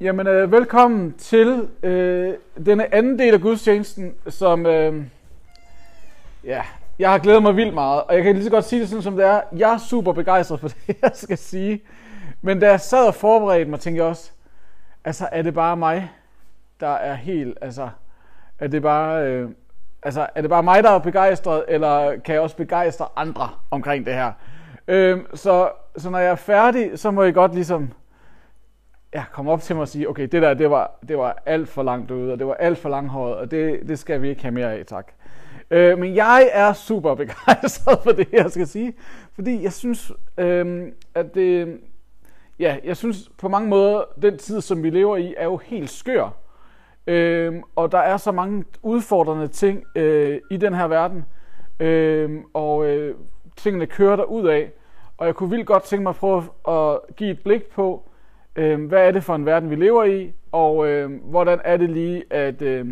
Jamen, øh, velkommen til øh, denne anden del af gudstjenesten, som øh, ja, jeg har glædet mig vildt meget, og jeg kan lige så godt sige det sådan, som det er. Jeg er super begejstret for det, jeg skal sige. Men da jeg sad og forberedte mig, tænkte jeg også, altså er det bare mig, der er helt, altså, er det bare, øh, altså, er det bare mig, der er begejstret, eller kan jeg også begejstre andre omkring det her? Øh, så, så når jeg er færdig, så må I godt ligesom ja, komme op til mig og sige, okay, det der, det var, det var alt for langt ude, og det var alt for langhåret, og det, det skal vi ikke have mere af, tak. Øh, men jeg er super begejstret for det, jeg skal sige, fordi jeg synes, øh, at det, ja, jeg synes på mange måder, den tid, som vi lever i, er jo helt skør. Øh, og der er så mange udfordrende ting øh, i den her verden, øh, og øh, tingene kører der ud af. Og jeg kunne vildt godt tænke mig at prøve at give et blik på, øh, hvad er det for en verden, vi lever i, og øh, hvordan er det lige, at øh,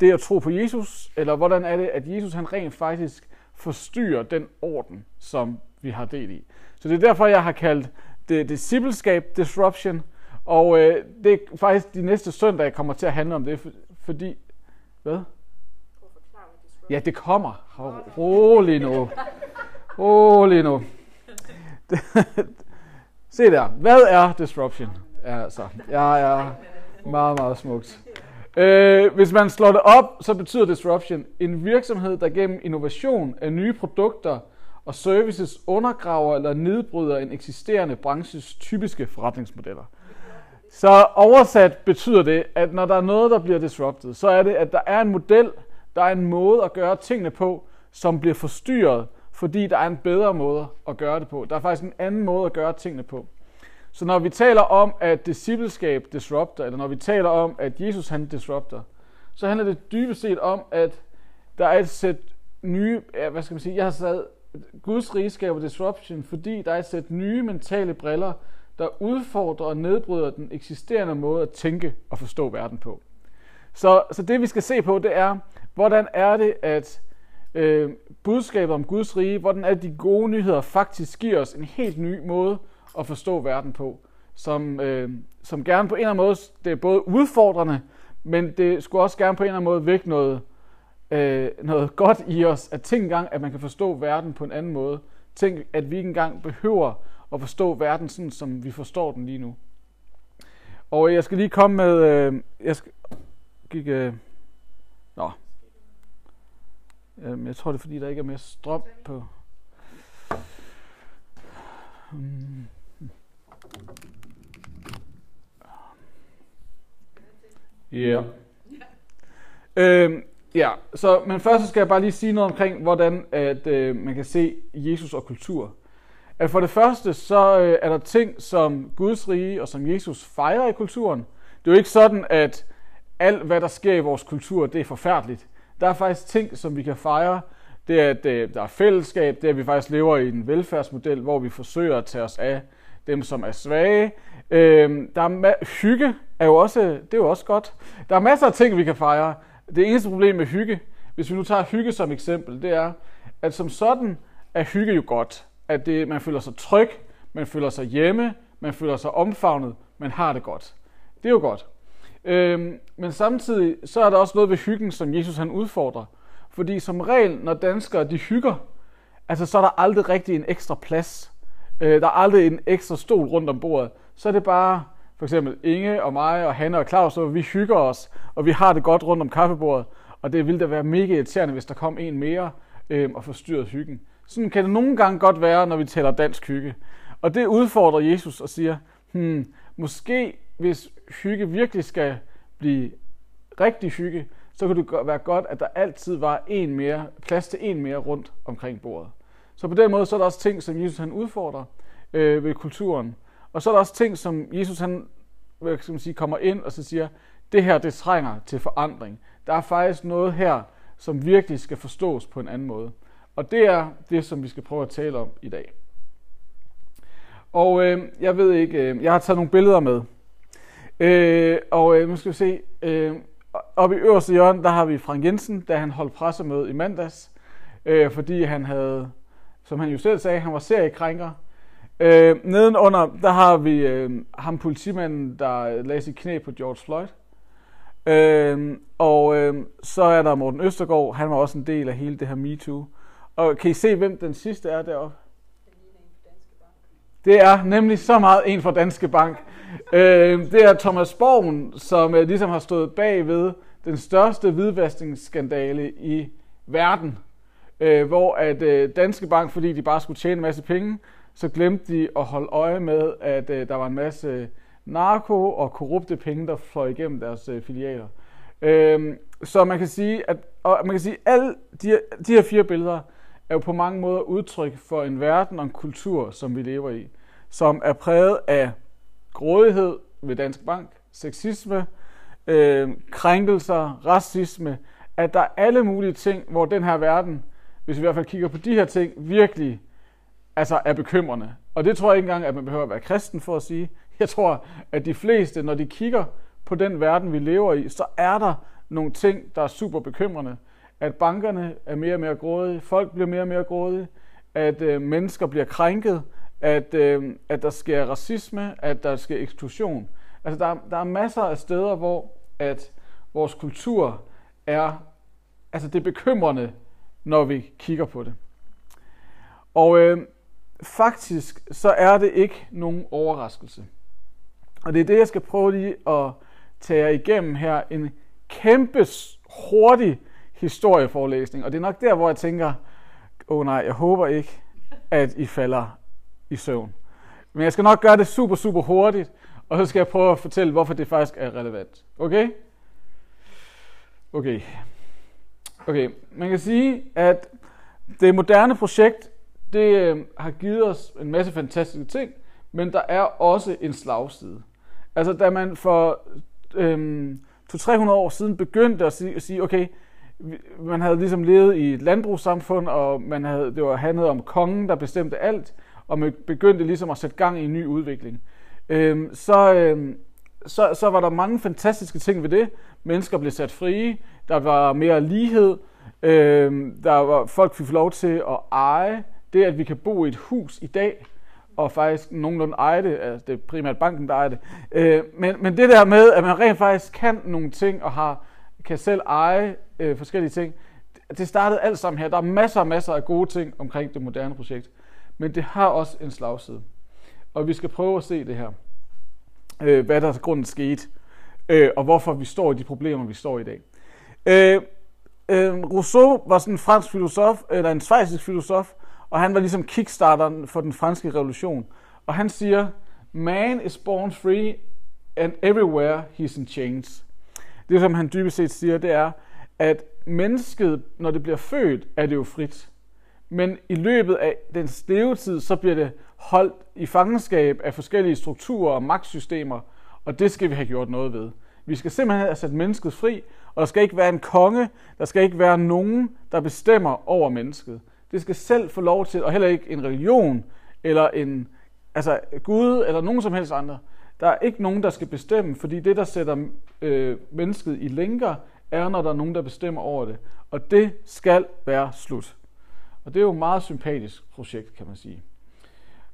det at tro på Jesus, eller hvordan er det, at Jesus han rent faktisk forstyrrer den orden, som vi har del i. Så det er derfor, jeg har kaldt det discipleskab disruption, og øh, det er faktisk de næste søndag, jeg kommer til at handle om det, fordi... Hvad? Ja, det kommer. Rolig nu. Rolig nu. Se der. Hvad er disruption? Ja, altså, ja, ja. Meget, meget smukt. Øh, hvis man slår det op, så betyder disruption en virksomhed, der gennem innovation af nye produkter og services undergraver eller nedbryder en eksisterende branches typiske forretningsmodeller. Så oversat betyder det, at når der er noget, der bliver disrupted, så er det, at der er en model, der er en måde at gøre tingene på, som bliver forstyrret, fordi der er en bedre måde at gøre det på. Der er faktisk en anden måde at gøre tingene på. Så når vi taler om, at discipleskab disrupter, eller når vi taler om, at Jesus han disrupter, så handler det dybest set om, at der er et sæt nye, ja, hvad skal man sige, jeg har sat Guds rige skaber disruption, fordi der er et sæt nye mentale briller, der udfordrer og nedbryder den eksisterende måde at tænke og forstå verden på. Så, så det vi skal se på, det er, hvordan er det, at øh, budskabet om Guds rige, hvordan alle de gode nyheder faktisk giver os en helt ny måde at forstå verden på, som, øh, som gerne på en eller anden måde, det er både udfordrende, men det skulle også gerne på en eller anden måde vække noget, øh, noget godt i os, at tænke engang, at man kan forstå verden på en anden måde. Tænk, at vi ikke engang behøver at forstå verden sådan, som vi forstår den lige nu. Og jeg skal lige komme med, øh, jeg skal, gik, øh, øh, jeg tror det er fordi, der ikke er mere strøm på. Hmm. Ja. Yeah. Øhm, ja, så, men først så skal jeg bare lige sige noget omkring, hvordan at, øh, man kan se Jesus og kultur. At for det første, så øh, er der ting, som Guds rige og som Jesus fejrer i kulturen. Det er jo ikke sådan, at alt, hvad der sker i vores kultur, det er forfærdeligt. Der er faktisk ting, som vi kan fejre. Det er, at øh, der er fællesskab, det er, at vi faktisk lever i en velfærdsmodel, hvor vi forsøger at tage os af dem, som er svage. Øh, der er hygge er jo også, det er jo også godt. Der er masser af ting, vi kan fejre. Det eneste problem med hygge, hvis vi nu tager hygge som eksempel, det er, at som sådan er hygge jo godt. At det, man føler sig tryg, man føler sig hjemme, man føler sig omfavnet, man har det godt. Det er jo godt. Øhm, men samtidig så er der også noget ved hyggen, som Jesus han udfordrer. Fordi som regel, når danskere de hygger, altså så er der aldrig rigtig en ekstra plads. Øh, der er aldrig en ekstra stol rundt om bordet. Så er det bare for eksempel Inge og mig og Hanne og Claus, og vi hygger os, og vi har det godt rundt om kaffebordet. Og det ville da være mega irriterende, hvis der kom en mere øh, og forstyrrede hyggen. Sådan kan det nogle gange godt være, når vi taler dansk hygge. Og det udfordrer Jesus og siger, hmm, måske hvis hygge virkelig skal blive rigtig hygge, så kunne det være godt, at der altid var en mere, plads til en mere rundt omkring bordet. Så på den måde så er der også ting, som Jesus han udfordrer øh, ved kulturen. Og så er der også ting, som Jesus han hvad skal man sige, kommer ind og så siger, det her det trænger til forandring. Der er faktisk noget her, som virkelig skal forstås på en anden måde. Og det er det, som vi skal prøve at tale om i dag. Og øh, jeg ved ikke, øh, jeg har taget nogle billeder med. Øh, og øh, nu skal vi se, øh, oppe i øverste hjørne, der har vi Frank Jensen, da han holdt pressemøde i mandags, øh, fordi han havde, som han jo selv sagde, han var seriekrænker. Øh, nedenunder, der har vi øh, ham politimanden, der lagde sit knæ på George Floyd. Øh, og øh, så er der Morten Østergaard, han var også en del af hele det her MeToo. Og kan I se, hvem den sidste er deroppe? Det er nemlig så meget en fra Danske Bank øh, det er Thomas Borgen, som øh, ligesom har stået bag ved den største hvidvaskningsskandale i verden. Øh, hvor at øh, Danske Bank, fordi de bare skulle tjene en masse penge, så glemte de at holde øje med, at øh, der var en masse narko og korrupte penge, der fløj igennem deres øh, filialer. Øh, så man kan sige, at og man kan sige, alle de, de her fire billeder er jo på mange måder udtryk for en verden og en kultur, som vi lever i, som er præget af grådighed ved Dansk Bank, sexisme, øh, krænkelser, racisme, at der er alle mulige ting, hvor den her verden, hvis vi i hvert fald kigger på de her ting, virkelig altså er bekymrende. Og det tror jeg ikke engang, at man behøver at være kristen for at sige. Jeg tror, at de fleste, når de kigger på den verden, vi lever i, så er der nogle ting, der er super bekymrende. At bankerne er mere og mere grådige, folk bliver mere og mere grådige, at øh, mennesker bliver krænket, at, øh, at der sker racisme, at der sker eksklusion. Altså der, der er masser af steder, hvor at vores kultur er, altså det er bekymrende, når vi kigger på det. Og øh, faktisk så er det ikke nogen overraskelse. Og det er det, jeg skal prøve lige at tage jer igennem her. En kæmpe hurtig historieforelæsning. Og det er nok der, hvor jeg tænker, åh oh, nej, jeg håber ikke, at I falder i søvn. Men jeg skal nok gøre det super, super hurtigt, og så skal jeg prøve at fortælle, hvorfor det faktisk er relevant. Okay? Okay. Okay, man kan sige, at det moderne projekt, det øh, har givet os en masse fantastiske ting, men der er også en slagside. Altså, da man for øhm, 200-300 år siden begyndte at sige, at sige, okay, man havde ligesom levet i et landbrugssamfund, og man havde, det var handlet om kongen, der bestemte alt, og man begyndte ligesom at sætte gang i en ny udvikling. Øh, så, øh, så, så var der mange fantastiske ting ved det. Mennesker blev sat frie, der var mere lighed, øh, der var, folk fik lov til at eje. Det, at vi kan bo i et hus i dag, og faktisk nogenlunde eje det, altså det er primært banken, der ejer det. Øh, men, men det der med, at man rent faktisk kan nogle ting, og har, kan selv eje øh, forskellige ting, det startede alt sammen her. Der er masser og masser af gode ting omkring det moderne projekt. Men det har også en slagside. Og vi skal prøve at se det her. Øh, hvad der til grunden skete. Øh, og hvorfor vi står i de problemer, vi står i i dag. Øh, øh, Rousseau var sådan en fransk filosof, øh, eller en svejsisk filosof, og han var ligesom kickstarteren for den franske revolution. Og han siger, man is born free, and everywhere he's in chains. Det, som han dybest set siger, det er, at mennesket, når det bliver født, er det jo frit. Men i løbet af den levetid, så bliver det holdt i fangenskab af forskellige strukturer og magtsystemer, og det skal vi have gjort noget ved. Vi skal simpelthen have sat mennesket fri, og der skal ikke være en konge, der skal ikke være nogen, der bestemmer over mennesket. Det skal selv få lov til, og heller ikke en religion, eller en altså Gud, eller nogen som helst andre. Der er ikke nogen, der skal bestemme, fordi det, der sætter øh, mennesket i lænker, er, når der er nogen, der bestemmer over det. Og det skal være slut. Og det er jo et meget sympatisk projekt, kan man sige.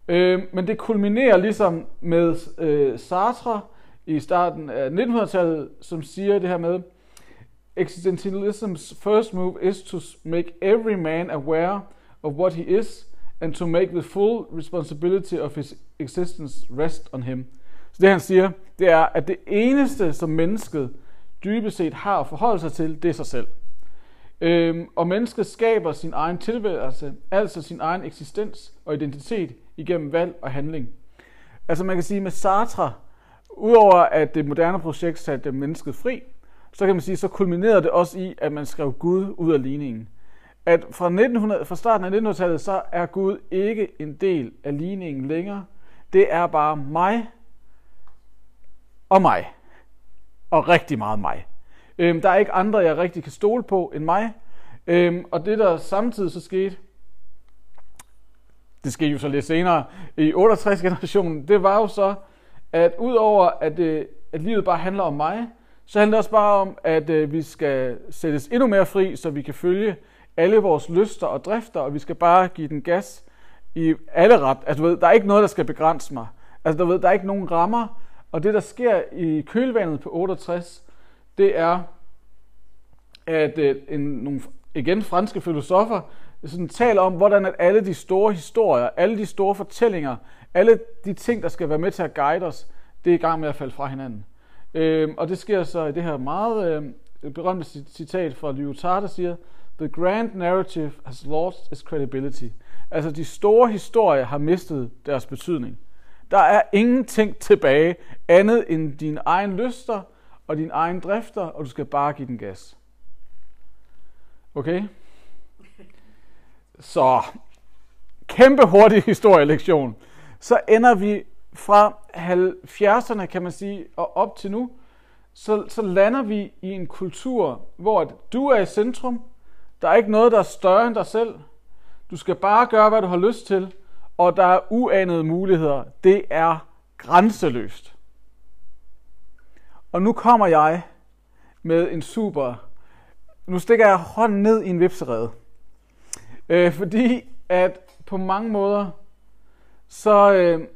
Øh, men det kulminerer ligesom med øh, Sartre i starten af 1900-tallet, som siger det her med, Existentialism's first move is to make every man aware of what he is and to make the full responsibility of his existence rest on him. Så det han siger, det er, at det eneste, som mennesket dybest set har at forholde sig til, det er sig selv. Øhm, og mennesket skaber sin egen tilværelse, altså sin egen eksistens og identitet igennem valg og handling. Altså man kan sige med Sartre, udover at det moderne projekt satte mennesket fri, så kan man sige, så kulminerede det også i, at man skrev Gud ud af ligningen. At fra, 1900, fra starten af 1900-tallet, så er Gud ikke en del af ligningen længere. Det er bare mig og mig. Og rigtig meget mig. Øhm, der er ikke andre, jeg rigtig kan stole på end mig. Øhm, og det, der samtidig så skete, det skete jo så lidt senere, i 68-generationen, det var jo så, at udover at, øh, at livet bare handler om mig, så handler det også bare om, at øh, vi skal sættes endnu mere fri, så vi kan følge alle vores lyster og drifter, og vi skal bare give den gas i alle ret. Altså, du ved, der er ikke noget, der skal begrænse mig. Altså, du ved, der er ikke nogen rammer. Og det, der sker i kølvandet på 68, det er, at øh, en, nogle, igen franske filosofer sådan taler om, hvordan at alle de store historier, alle de store fortællinger, alle de ting, der skal være med til at guide os, det er i gang med at falde fra hinanden. Øh, og det sker så i det her meget øh, berømte citat fra Lyotard, der siger, The grand narrative has lost its credibility. Altså de store historier har mistet deres betydning. Der er ingenting tilbage andet end dine egen lyster og dine egen drifter, og du skal bare give den gas. Okay? Så, kæmpe hurtig historielektion. Så ender vi fra 70'erne, kan man sige, og op til nu, så, så lander vi i en kultur, hvor du er i centrum. Der er ikke noget, der er større end dig selv. Du skal bare gøre, hvad du har lyst til, og der er uanede muligheder. Det er grænseløst. Og nu kommer jeg med en super... Nu stikker jeg hånden ned i en vipserede. Øh, fordi at på mange måder, så, øh,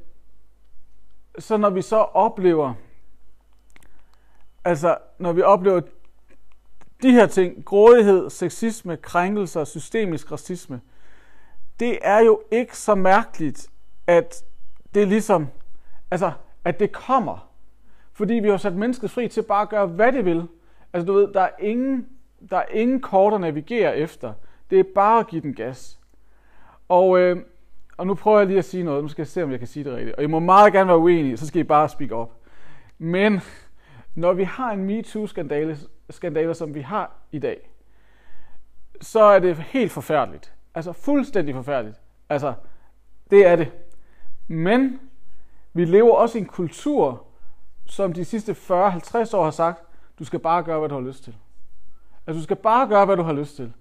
så når vi så oplever, altså når vi oplever de her ting, grådighed, sexisme, krænkelser, systemisk racisme, det er jo ikke så mærkeligt, at det ligesom, altså, at det kommer. Fordi vi har sat mennesket fri til bare at gøre, hvad det vil. Altså, du ved, der er ingen, der er ingen kort at navigere efter. Det er bare at give den gas. Og, øh, og nu prøver jeg lige at sige noget. Nu skal jeg se, om jeg kan sige det rigtigt. Og I må meget gerne være uenige, så skal I bare speak op. Men når vi har en MeToo-skandale, skandale, som vi har i dag, så er det helt forfærdeligt. Altså fuldstændig forfærdeligt. Altså, det er det. Men vi lever også i en kultur, som de sidste 40-50 år har sagt, du skal bare gøre, hvad du har lyst til. Altså, du skal bare gøre, hvad du har lyst til.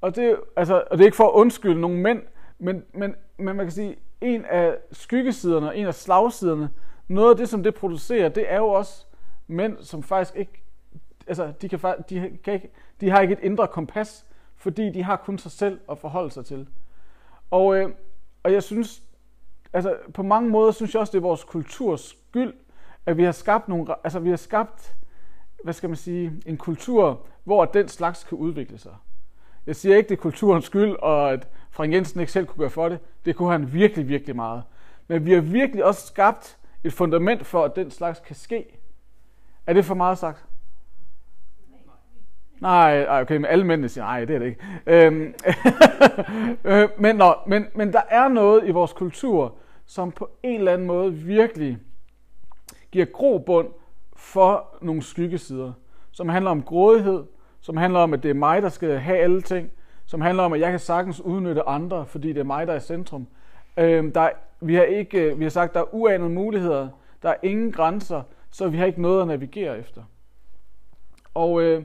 Og det, altså, og det er ikke for at undskylde nogen mænd, men, men, men man kan sige, en af skyggesiderne, en af slagsiderne, noget af det, som det producerer, det er jo også mænd, som faktisk ikke, altså, de, kan, de, kan ikke, de har ikke et indre kompas, fordi de har kun sig selv at forholde sig til. Og, øh, og jeg synes, altså på mange måder synes jeg også, det er vores kulturs skyld, at vi har skabt nogle, altså vi har skabt, hvad skal man sige, en kultur, hvor den slags kan udvikle sig. Jeg siger ikke, det er kulturens skyld, og at Frank Jensen ikke selv kunne gøre for det. Det kunne han virkelig, virkelig meget. Men vi har virkelig også skabt et fundament for, at den slags kan ske. Er det for meget sagt? Nej, nej okay, men alle mændene siger, nej, det er det ikke. Øhm, øh, men, nå, men, men der er noget i vores kultur, som på en eller anden måde virkelig giver grobund for nogle skyggesider, som handler om grådighed, som handler om, at det er mig, der skal have alle ting, som handler om, at jeg kan sagtens udnytte andre, fordi det er mig, der er i centrum. Øh, der, vi, har ikke, øh, vi har sagt, der er uanede muligheder, der er ingen grænser, så vi har ikke noget at navigere efter. Og, øh,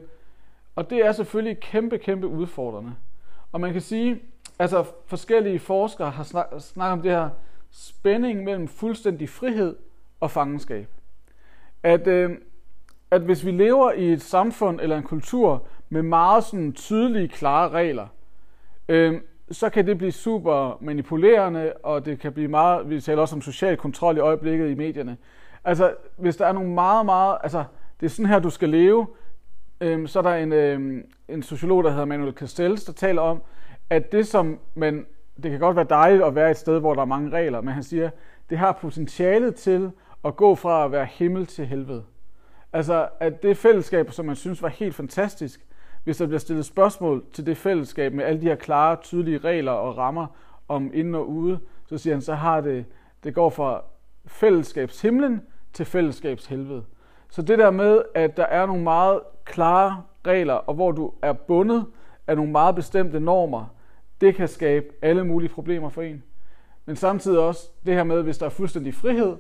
og det er selvfølgelig kæmpe, kæmpe udfordrende. Og man kan sige, altså forskellige forskere har snakket snak om det her spænding mellem fuldstændig frihed og fangenskab. At, øh, at hvis vi lever i et samfund eller en kultur med meget sådan tydelige, klare regler, øh, så kan det blive super manipulerende, og det kan blive meget, vi taler også om social kontrol i øjeblikket i medierne. Altså, hvis der er nogle meget, meget, altså, det er sådan her, du skal leve, øh, så er der en, øh, en sociolog, der hedder Manuel Castells, der taler om, at det som man, det kan godt være dejligt at være et sted, hvor der er mange regler, men han siger, det har potentialet til at gå fra at være himmel til helvede. Altså, at det fællesskab, som man synes var helt fantastisk, hvis der bliver stillet spørgsmål til det fællesskab med alle de her klare, tydelige regler og rammer om inden og ude, så siger han, så har det, det går fra fællesskabshimlen til fællesskabshelvede. Så det der med, at der er nogle meget klare regler, og hvor du er bundet af nogle meget bestemte normer, det kan skabe alle mulige problemer for en. Men samtidig også det her med, hvis der er fuldstændig frihed,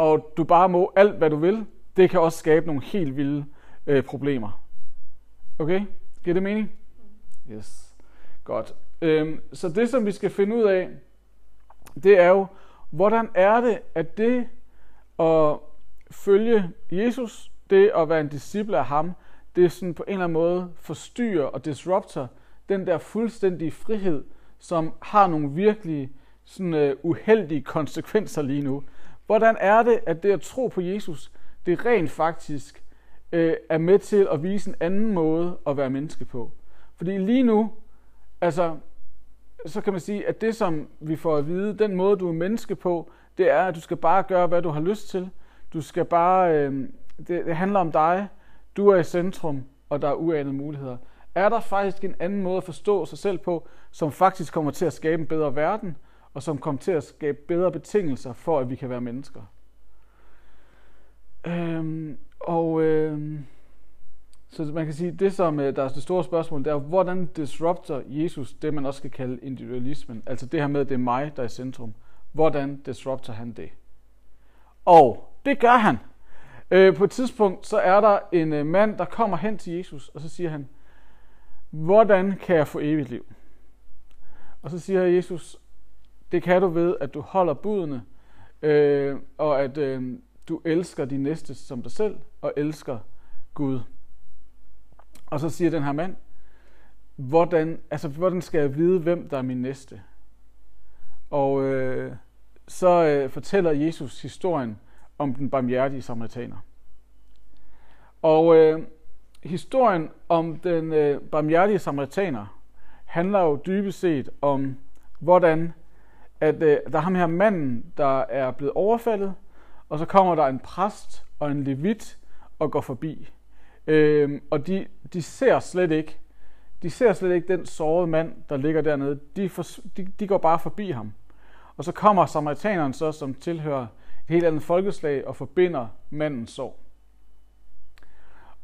og du bare må alt, hvad du vil, det kan også skabe nogle helt vilde øh, problemer. Okay? Giver det mening? Yes. Godt. Øhm, så det, som vi skal finde ud af, det er jo, hvordan er det, at det at følge Jesus, det at være en disciple af ham, det sådan på en eller anden måde forstyrrer og disrupter den der fuldstændige frihed, som har nogle virkelig sådan øh, uheldige konsekvenser lige nu. Hvordan er det, at det at tro på Jesus, det rent faktisk øh, er med til at vise en anden måde at være menneske på? Fordi lige nu, altså, så kan man sige, at det som vi får at vide, den måde du er menneske på, det er, at du skal bare gøre, hvad du har lyst til. Du skal bare, øh, det, det handler om dig. Du er i centrum, og der er uanede muligheder. Er der faktisk en anden måde at forstå sig selv på, som faktisk kommer til at skabe en bedre verden, og som kommer til at skabe bedre betingelser for, at vi kan være mennesker? Øhm, og øhm, så man kan sige, det som øh, der er det store spørgsmål, det er, hvordan disrupter Jesus det, man også skal kalde individualismen? Altså det her med, at det er mig, der er i centrum. Hvordan disrupter han det? Og det gør han. Øh, på et tidspunkt, så er der en øh, mand, der kommer hen til Jesus, og så siger han, hvordan kan jeg få evigt liv? Og så siger Jesus, det kan du ved, at du holder budene, øh, og at øh, du elsker de næste som dig selv, og elsker Gud. Og så siger den her mand, hvordan, altså, hvordan skal jeg vide, hvem der er min næste? Og øh, så øh, fortæller Jesus historien om den barmhjertige samaritaner. Og øh, historien om den øh, barmhjertige samaritaner handler jo dybest set om, hvordan at øh, der er ham her manden, der er blevet overfaldet, og så kommer der en præst og en levit og går forbi. Øh, og de, de ser slet ikke, de ser slet ikke den sårede mand, der ligger dernede. De, for, de, de går bare forbi ham. Og så kommer samaritaneren så, som tilhører et helt andet folkeslag, og forbinder mandens sår.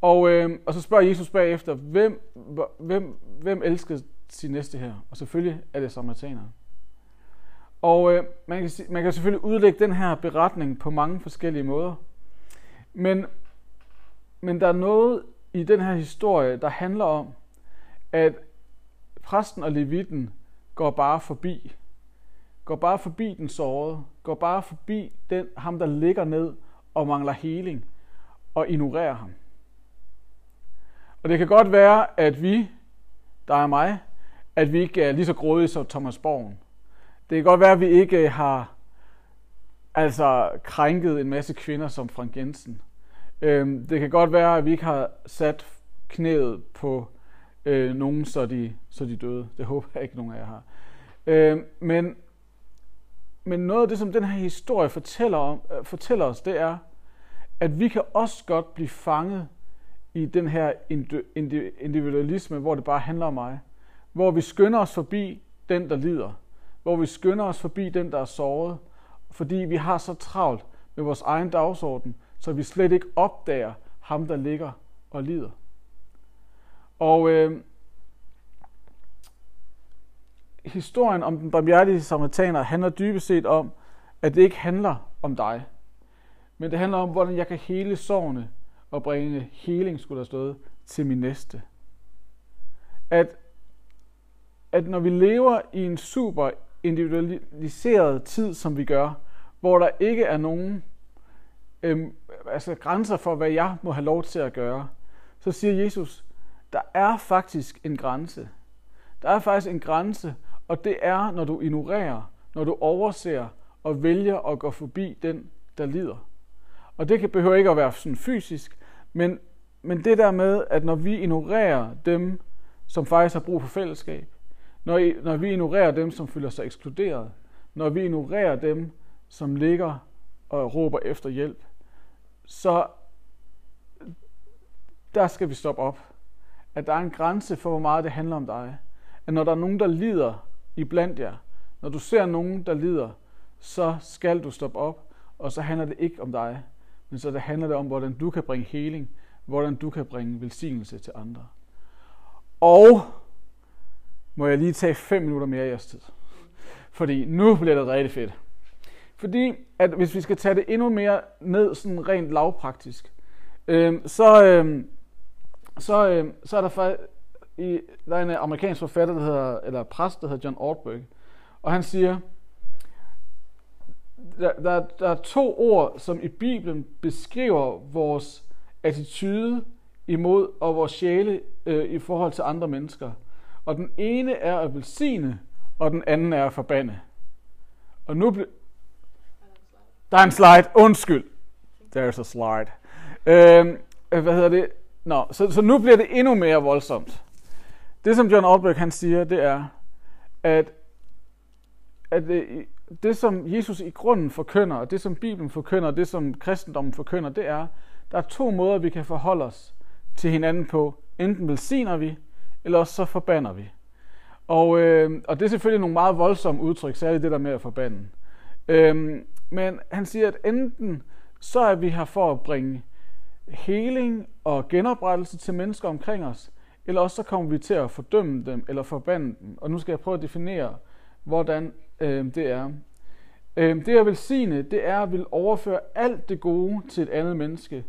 Og, øh, og så spørger Jesus bagefter, hvem, hvem, hvem elsker sin næste her? Og selvfølgelig er det samaritaneren. Og øh, man, kan, man kan selvfølgelig udlægge den her beretning på mange forskellige måder. Men, men der er noget i den her historie, der handler om, at præsten og levitten går bare forbi. Går bare forbi den sårede. Går bare forbi den, ham, der ligger ned og mangler heling. Og ignorerer ham. Og det kan godt være, at vi, der er mig, at vi ikke er lige så grådige som Thomas Borgen. Det kan godt være, at vi ikke øh, har altså krænket en masse kvinder som Frank Jensen. Øhm, det kan godt være, at vi ikke har sat knæet på øh, nogen, så de, så de døde. Det håber jeg ikke, nogen af jer har. Øh, men, men noget af det, som den her historie fortæller, om, øh, fortæller os, det er, at vi kan også godt blive fanget i den her individualisme, hvor det bare handler om mig. Hvor vi skynder os forbi den, der lider. Hvor vi skynder os forbi den, der er såret. Fordi vi har så travlt med vores egen dagsorden, så vi slet ikke opdager ham, der ligger og lider. Og øh, historien om den barmhjertige samaritaner handler dybest set om, at det ikke handler om dig, men det handler om, hvordan jeg kan hele sårene og bringe heling, skulle der stået, til min næste. At, at når vi lever i en super individualiseret tid, som vi gør, hvor der ikke er nogen øhm, altså grænser for, hvad jeg må have lov til at gøre, så siger Jesus, der er faktisk en grænse. Der er faktisk en grænse, og det er, når du ignorerer, når du overser og vælger at gå forbi den, der lider. Og det kan behøver ikke at være sådan fysisk, men, men det der med, at når vi ignorerer dem, som faktisk har brug for fællesskab, når, når vi ignorerer dem, som føler sig ekskluderet, når vi ignorerer dem, som ligger og råber efter hjælp, så der skal vi stoppe op. At der er en grænse for, hvor meget det handler om dig. At når der er nogen, der lider i blandt jer, når du ser nogen, der lider, så skal du stoppe op, og så handler det ikke om dig, men så det handler det om, hvordan du kan bringe heling, hvordan du kan bringe velsignelse til andre. Og må jeg lige tage 5 minutter mere i jeres tid. Fordi nu bliver det rigtig fedt. Fordi at hvis vi skal tage det endnu mere ned, sådan rent lavpraktisk, øh, så, øh, så, øh, så er der faktisk, i, der er en amerikansk forfatter, der hedder, eller præst, der hedder John Ortberg, og han siger, der, der, der er to ord, som i Bibelen beskriver vores attitude imod og vores sjæle øh, i forhold til andre mennesker. Og den ene er at velsigne, og den anden er at forbande. Og nu bliver... Der er en slide. Undskyld. There's a slide. Øhm, øh, hvad hedder det? Nå, så, så nu bliver det endnu mere voldsomt. Det som John Ortberg han siger, det er, at, at øh, det, det som Jesus i grunden forkynder, og det som Bibelen forkynder, og det som kristendommen forkynder, det er, der er to måder, vi kan forholde os til hinanden på. Enten velsigner vi, eller også så forbander vi. Og, øh, og det er selvfølgelig nogle meget voldsomme udtryk, særligt det der med at forbande. Øh, men han siger, at enten så er vi her for at bringe heling og genoprettelse til mennesker omkring os, eller også så kommer vi til at fordømme dem eller forbande dem. Og nu skal jeg prøve at definere, hvordan øh, det er. Øh, det at velsigne, det er at vil overføre alt det gode til et andet menneske.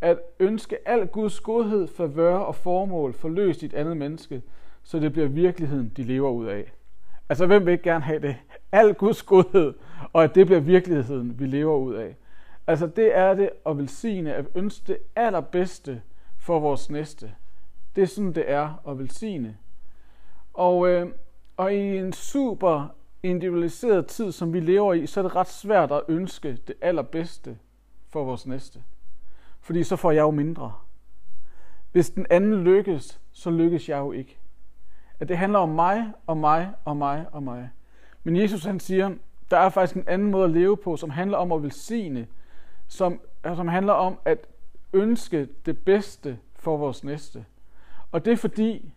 At ønske al Guds godhed, favør og formål forløst i et andet menneske, så det bliver virkeligheden, de lever ud af. Altså, hvem vil ikke gerne have det? Al Guds godhed, og at det bliver virkeligheden, vi lever ud af. Altså, det er det at velsigne, at ønske det allerbedste for vores næste. Det er sådan, det er at velsigne. Og, øh, og i en super individualiseret tid, som vi lever i, så er det ret svært at ønske det allerbedste for vores næste. Fordi så får jeg jo mindre. Hvis den anden lykkes, så lykkes jeg jo ikke. At det handler om mig, og mig, og mig, og mig. Men Jesus han siger, der er faktisk en anden måde at leve på, som handler om at velsigne, som, altså, som handler om at ønske det bedste for vores næste. Og det er fordi,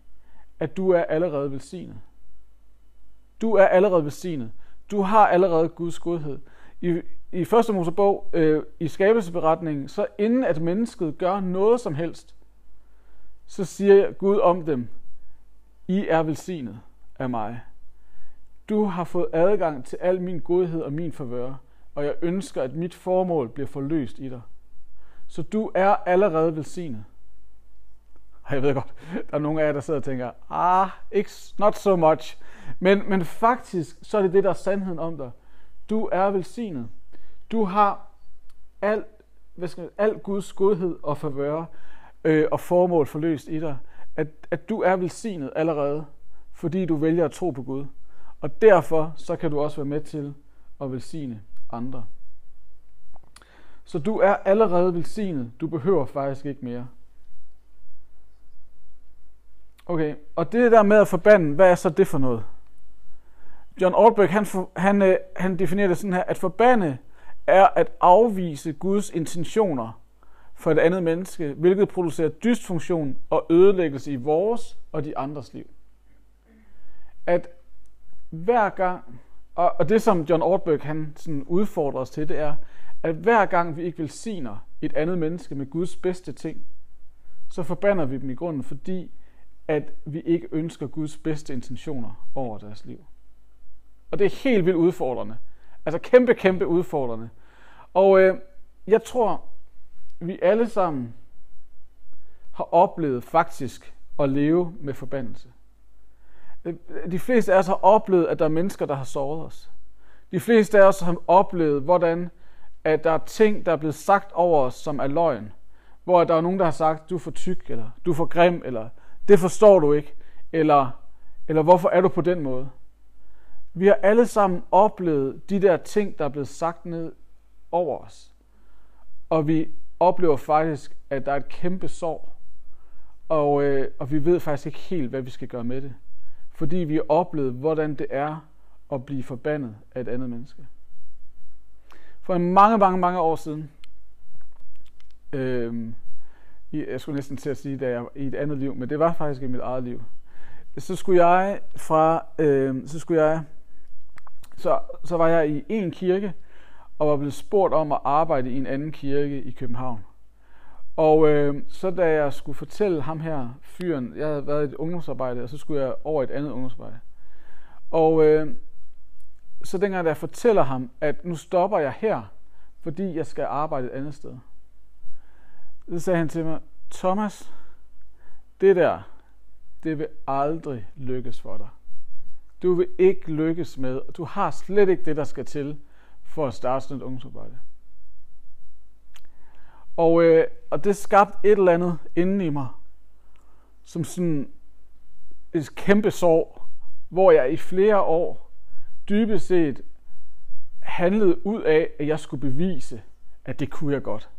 at du er allerede velsignet. Du er allerede velsignet. Du har allerede Guds godhed. I, i første Mosebog, øh, i skabelsesberetningen, så inden at mennesket gør noget som helst, så siger Gud om dem, I er velsignet af mig. Du har fået adgang til al min godhed og min favør, og jeg ønsker, at mit formål bliver forløst i dig. Så du er allerede velsignet. Og jeg ved godt, der er nogle af jer, der sidder og tænker, ah, ikke, not so much. Men, men faktisk, så er det det, der er sandheden om dig. Du er velsignet. Du har al, hvad skal jeg, al Guds godhed og favør øh, og formål forløst i dig. At, at du er velsignet allerede, fordi du vælger at tro på Gud. Og derfor så kan du også være med til at velsigne andre. Så du er allerede velsignet. Du behøver faktisk ikke mere. Okay, og det der med at forbande, hvad er så det for noget? John Ortberg, han, han, øh, han definerer det sådan her, at forbande er at afvise Guds intentioner for et andet menneske, hvilket producerer dysfunktion og ødelæggelse i vores og de andres liv. At hver gang, og, og det som John Ortberg han sådan udfordrer os til, det er, at hver gang vi ikke velsigner et andet menneske med Guds bedste ting, så forbander vi dem i grunden, fordi at vi ikke ønsker Guds bedste intentioner over deres liv. Og det er helt vildt udfordrende. Altså kæmpe, kæmpe udfordrende. Og øh, jeg tror, vi alle sammen har oplevet faktisk at leve med forbandelse. Øh, de fleste af os har oplevet, at der er mennesker, der har såret os. De fleste af os har oplevet, hvordan at der er ting, der er blevet sagt over os, som er løgn. Hvor der er nogen, der har sagt, du er for tyk, eller du er for grim, eller det forstår du ikke, eller, eller hvorfor er du på den måde? Vi har alle sammen oplevet de der ting, der er blevet sagt ned over os. Og vi oplever faktisk, at der er et kæmpe sorg. Og, øh, og vi ved faktisk ikke helt, hvad vi skal gøre med det. Fordi vi har oplevet, hvordan det er at blive forbandet af et andet menneske. For mange, mange, mange år siden, øh, jeg skulle næsten til at sige, da jeg i et andet liv, men det var faktisk i mit eget liv. Så skulle jeg fra, øh, så skulle jeg, så, så var jeg i en kirke, og var blevet spurgt om at arbejde i en anden kirke i København. Og øh, så da jeg skulle fortælle ham her, fyren, jeg havde været i et ungdomsarbejde, og så skulle jeg over et andet ungdomsarbejde. Og øh, så dengang, da jeg fortæller ham, at nu stopper jeg her, fordi jeg skal arbejde et andet sted. Så sagde han til mig, Thomas, det der, det vil aldrig lykkes for dig. Du vil ikke lykkes med, og du har slet ikke det, der skal til for at starte sådan et ungdomsarbejde. Og, øh, og det skabte et eller andet inden i mig, som sådan et kæmpe sorg, hvor jeg i flere år dybest set handlede ud af, at jeg skulle bevise, at det kunne jeg godt.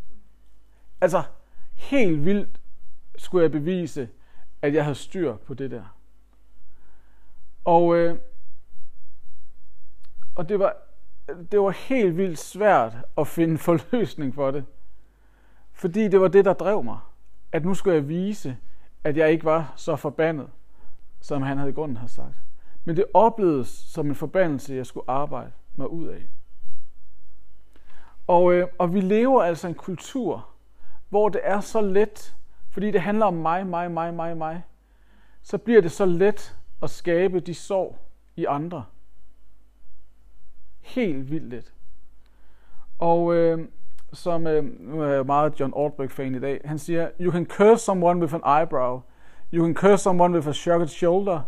Altså, helt vildt skulle jeg bevise, at jeg havde styr på det der. Og, øh, og det, var, det var helt vildt svært at finde forløsning for det. Fordi det var det, der drev mig. At nu skulle jeg vise, at jeg ikke var så forbandet, som han havde i grunden har sagt. Men det oplevedes som en forbandelse, jeg skulle arbejde mig ud af. Og, øh, og vi lever altså en kultur, hvor det er så let, fordi det handler om mig, mig, mig, mig, mig, så bliver det så let at skabe de sorg i andre. Helt vildt lidt. Og øh, som, øh, nu er jeg meget John Ortberg-fan i dag, han siger, You can curse someone with an eyebrow. You can curse someone with a shrugged shoulder.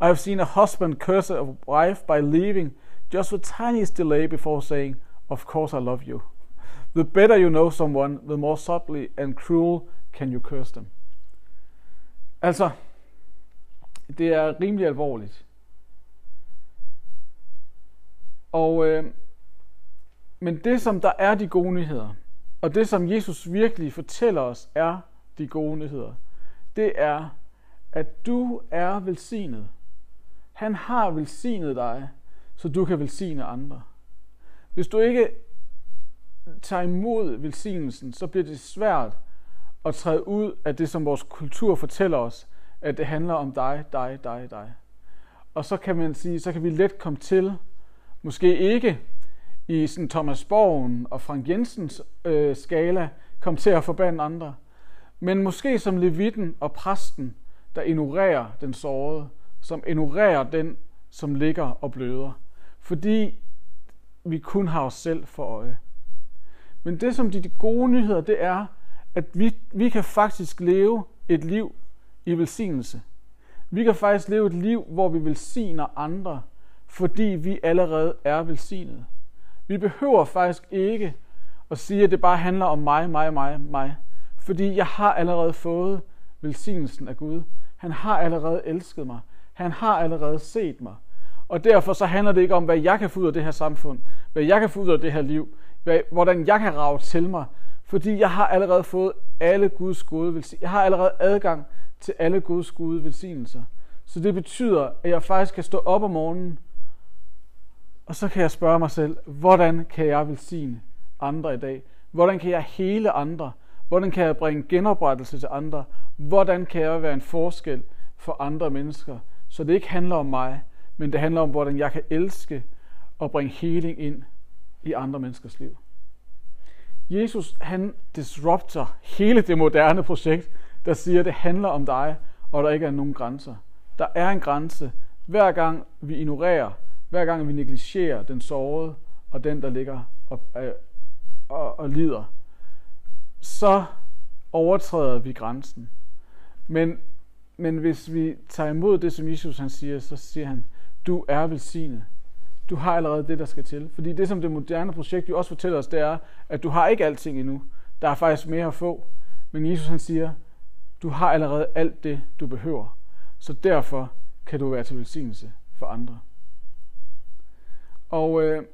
I have seen a husband curse a wife by leaving just the tiniest delay before saying, Of course I love you. The better you know someone, the more subtly and cruel can you curse them. Altså, det er rimelig alvorligt. Og, øh, men det, som der er de gode nyheder, og det, som Jesus virkelig fortæller os, er de gode nyheder, det er, at du er velsignet. Han har velsignet dig, så du kan velsigne andre. Hvis du ikke tager imod velsignelsen, så bliver det svært at træde ud af det, som vores kultur fortæller os, at det handler om dig, dig, dig, dig. Og så kan man sige, så kan vi let komme til, måske ikke i sådan Thomas Borgen og Frank Jensens øh, skala, komme til at forbande andre, men måske som levitten og præsten, der ignorerer den sårede, som ignorerer den, som ligger og bløder, fordi vi kun har os selv for øje. Men det, som de gode nyheder, det er, at vi, vi kan faktisk leve et liv i velsignelse. Vi kan faktisk leve et liv, hvor vi velsigner andre, fordi vi allerede er velsignet. Vi behøver faktisk ikke at sige, at det bare handler om mig, mig, mig, mig. Fordi jeg har allerede fået velsignelsen af Gud. Han har allerede elsket mig. Han har allerede set mig. Og derfor så handler det ikke om, hvad jeg kan få ud af det her samfund, hvad jeg kan få ud af det her liv, hvad, hvordan jeg kan rave til mig, fordi jeg har allerede fået alle Guds gode velsignelser. Jeg har allerede adgang til alle Guds gode velsignelser. Så det betyder, at jeg faktisk kan stå op om morgenen, og så kan jeg spørge mig selv, hvordan kan jeg velsigne andre i dag? Hvordan kan jeg hele andre? Hvordan kan jeg bringe genoprettelse til andre? Hvordan kan jeg være en forskel for andre mennesker? Så det ikke handler om mig, men det handler om, hvordan jeg kan elske og bringe heling ind i andre menneskers liv. Jesus, han disrupter hele det moderne projekt, der siger, at det handler om dig, og der ikke er nogen grænser. Der er en grænse, hver gang vi ignorerer, hver gang vi negligerer den sårede og den, der ligger og, øh, og, og lider, så overtræder vi grænsen. Men, men hvis vi tager imod det, som Jesus han siger, så siger han, du er velsignet. Du har allerede det, der skal til. Fordi det, som det moderne projekt jo også fortæller os, det er, at du har ikke alting endnu. Der er faktisk mere at få. Men Jesus han siger, du har allerede alt det, du behøver. Så derfor kan du være til velsignelse for andre. Og, øh,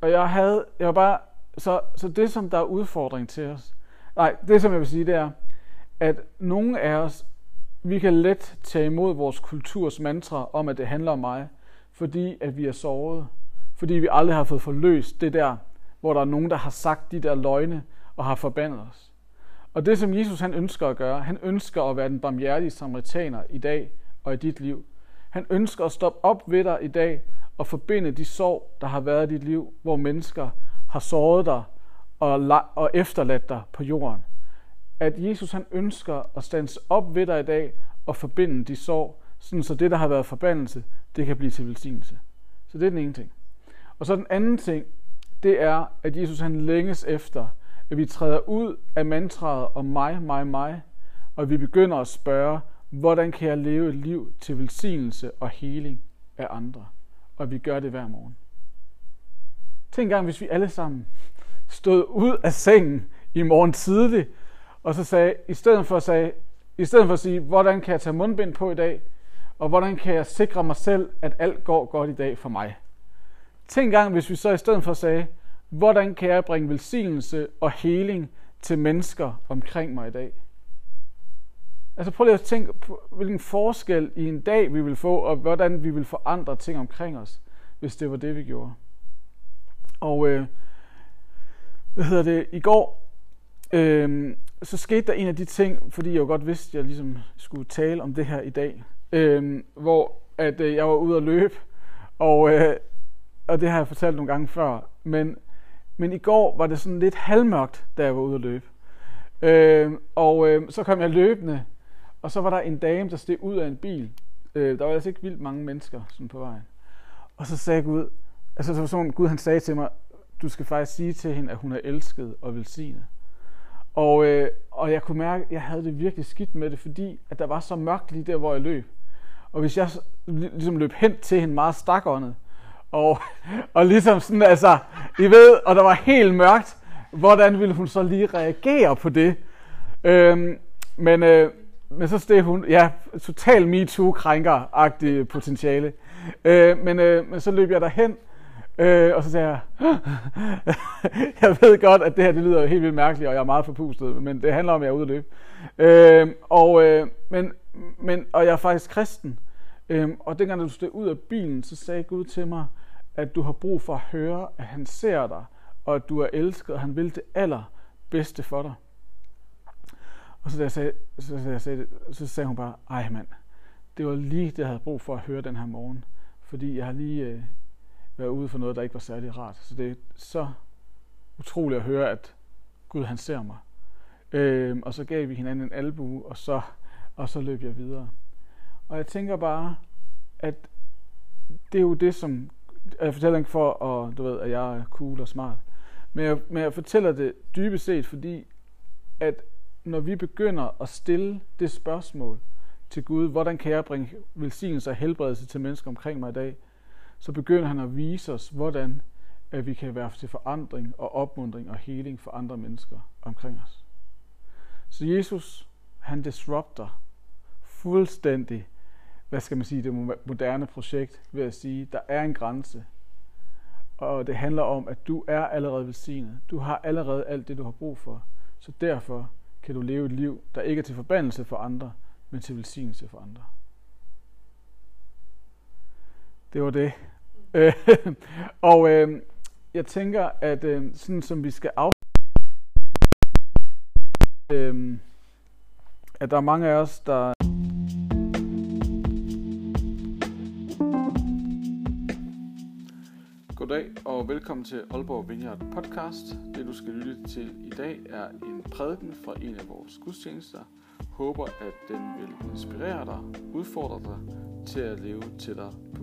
og jeg havde, jeg var bare, så, så det som der er udfordring til os, nej, det som jeg vil sige, det er, at nogle af os, vi kan let tage imod vores kulturs mantra om, at det handler om mig, fordi at vi er såret. Fordi vi aldrig har fået forløst det der, hvor der er nogen, der har sagt de der løgne og har forbandet os. Og det, som Jesus han ønsker at gøre, han ønsker at være den barmhjertige samaritaner i dag og i dit liv. Han ønsker at stoppe op ved dig i dag og forbinde de sorg, der har været i dit liv, hvor mennesker har såret dig og, og efterladt dig på jorden. At Jesus han ønsker at stands op ved dig i dag og forbinde de sorg, sådan så det, der har været forbandelse, det kan blive til velsignelse. Så det er den ene ting. Og så den anden ting, det er, at Jesus han længes efter, at vi træder ud af mantraet om mig, mig, mig, og vi begynder at spørge, hvordan kan jeg leve et liv til velsignelse og heling af andre? Og vi gør det hver morgen. Tænk engang, hvis vi alle sammen stod ud af sengen i morgen tidlig, og så sagde, i stedet for at, sige, i stedet for at sige, hvordan kan jeg tage mundbind på i dag, og hvordan kan jeg sikre mig selv, at alt går godt i dag for mig? Tænk engang, hvis vi så i stedet for sagde, hvordan kan jeg bringe velsignelse og heling til mennesker omkring mig i dag? Altså prøv lige at tænke på, hvilken forskel i en dag vi vil få, og hvordan vi vil forandre ting omkring os, hvis det var det, vi gjorde. Og øh, hvad hedder det, i går, øh, så skete der en af de ting, fordi jeg jo godt vidste, at jeg ligesom skulle tale om det her i dag, øh, hvor at øh, jeg var ude at løbe, og, øh, og det har jeg fortalt nogle gange før, men, men i går var det sådan lidt halvmørkt, da jeg var ude at løbe. Øh, og øh, så kom jeg løbende, og så var der en dame, der steg ud af en bil. Øh, der var altså ikke vildt mange mennesker sådan på vejen. Og så sagde Gud, altså så var sådan, Gud han sagde til mig, du skal faktisk sige til hende, at hun er elsket og velsignet. Og, øh, og jeg kunne mærke, at jeg havde det virkelig skidt med det, fordi at der var så mørkt lige der, hvor jeg løb. Og hvis jeg ligesom løb hen til hende meget stakåndet, og, og ligesom sådan, altså, I ved, og der var helt mørkt, hvordan ville hun så lige reagere på det? Øhm, men, øh, men så steg hun, ja, total MeToo-krænker-agtig potentiale. Øh, men, øh, men så løb jeg derhen, øh, og så sagde jeg, jeg ved godt, at det her det lyder helt vildt mærkeligt, og jeg er meget forpustet, men det handler om, at jeg er ude at løbe. Øh, og, øh, men, men, og jeg er faktisk kristen. Øh, og dengang da du stod ud af bilen, så sagde Gud til mig, at du har brug for at høre, at han ser dig, og at du er elsket, og han vil det allerbedste for dig. Og så, da jeg sagde, så, så, jeg sagde det, så sagde hun bare, ej mand, det var lige det, jeg havde brug for at høre den her morgen. Fordi jeg har lige øh, været ude for noget, der ikke var særlig rart. Så det er så utroligt at høre, at Gud han ser mig. Øh, og så gav vi hinanden en albu, og så, og så løb jeg videre. Og jeg tænker bare, at det er jo det, som... Jeg fortæller ikke for, at, du ved, at jeg er cool og smart. Men jeg, men jeg fortæller det dybest set, fordi at når vi begynder at stille det spørgsmål til Gud, hvordan kan jeg bringe velsignelse og helbredelse til mennesker omkring mig i dag, så begynder han at vise os, hvordan at vi kan være til forandring og opmundring og heling for andre mennesker omkring os. Så Jesus, han disrupter fuldstændig, hvad skal man sige, det moderne projekt ved at sige, der er en grænse, og det handler om, at du er allerede velsignet. Du har allerede alt det, du har brug for. Så derfor kan du leve et liv, der ikke er til forbandelse for andre, men til velsignelse for andre. Det var det. og øh, jeg tænker, at øh, sådan som vi skal af øh, at der er mange af os, der Goddag og velkommen til Aalborg Vineyard podcast. Det du skal lytte til i dag er en prædiken fra en af vores gudstjenester. Håber at den vil inspirere dig, udfordre dig til at leve tættere på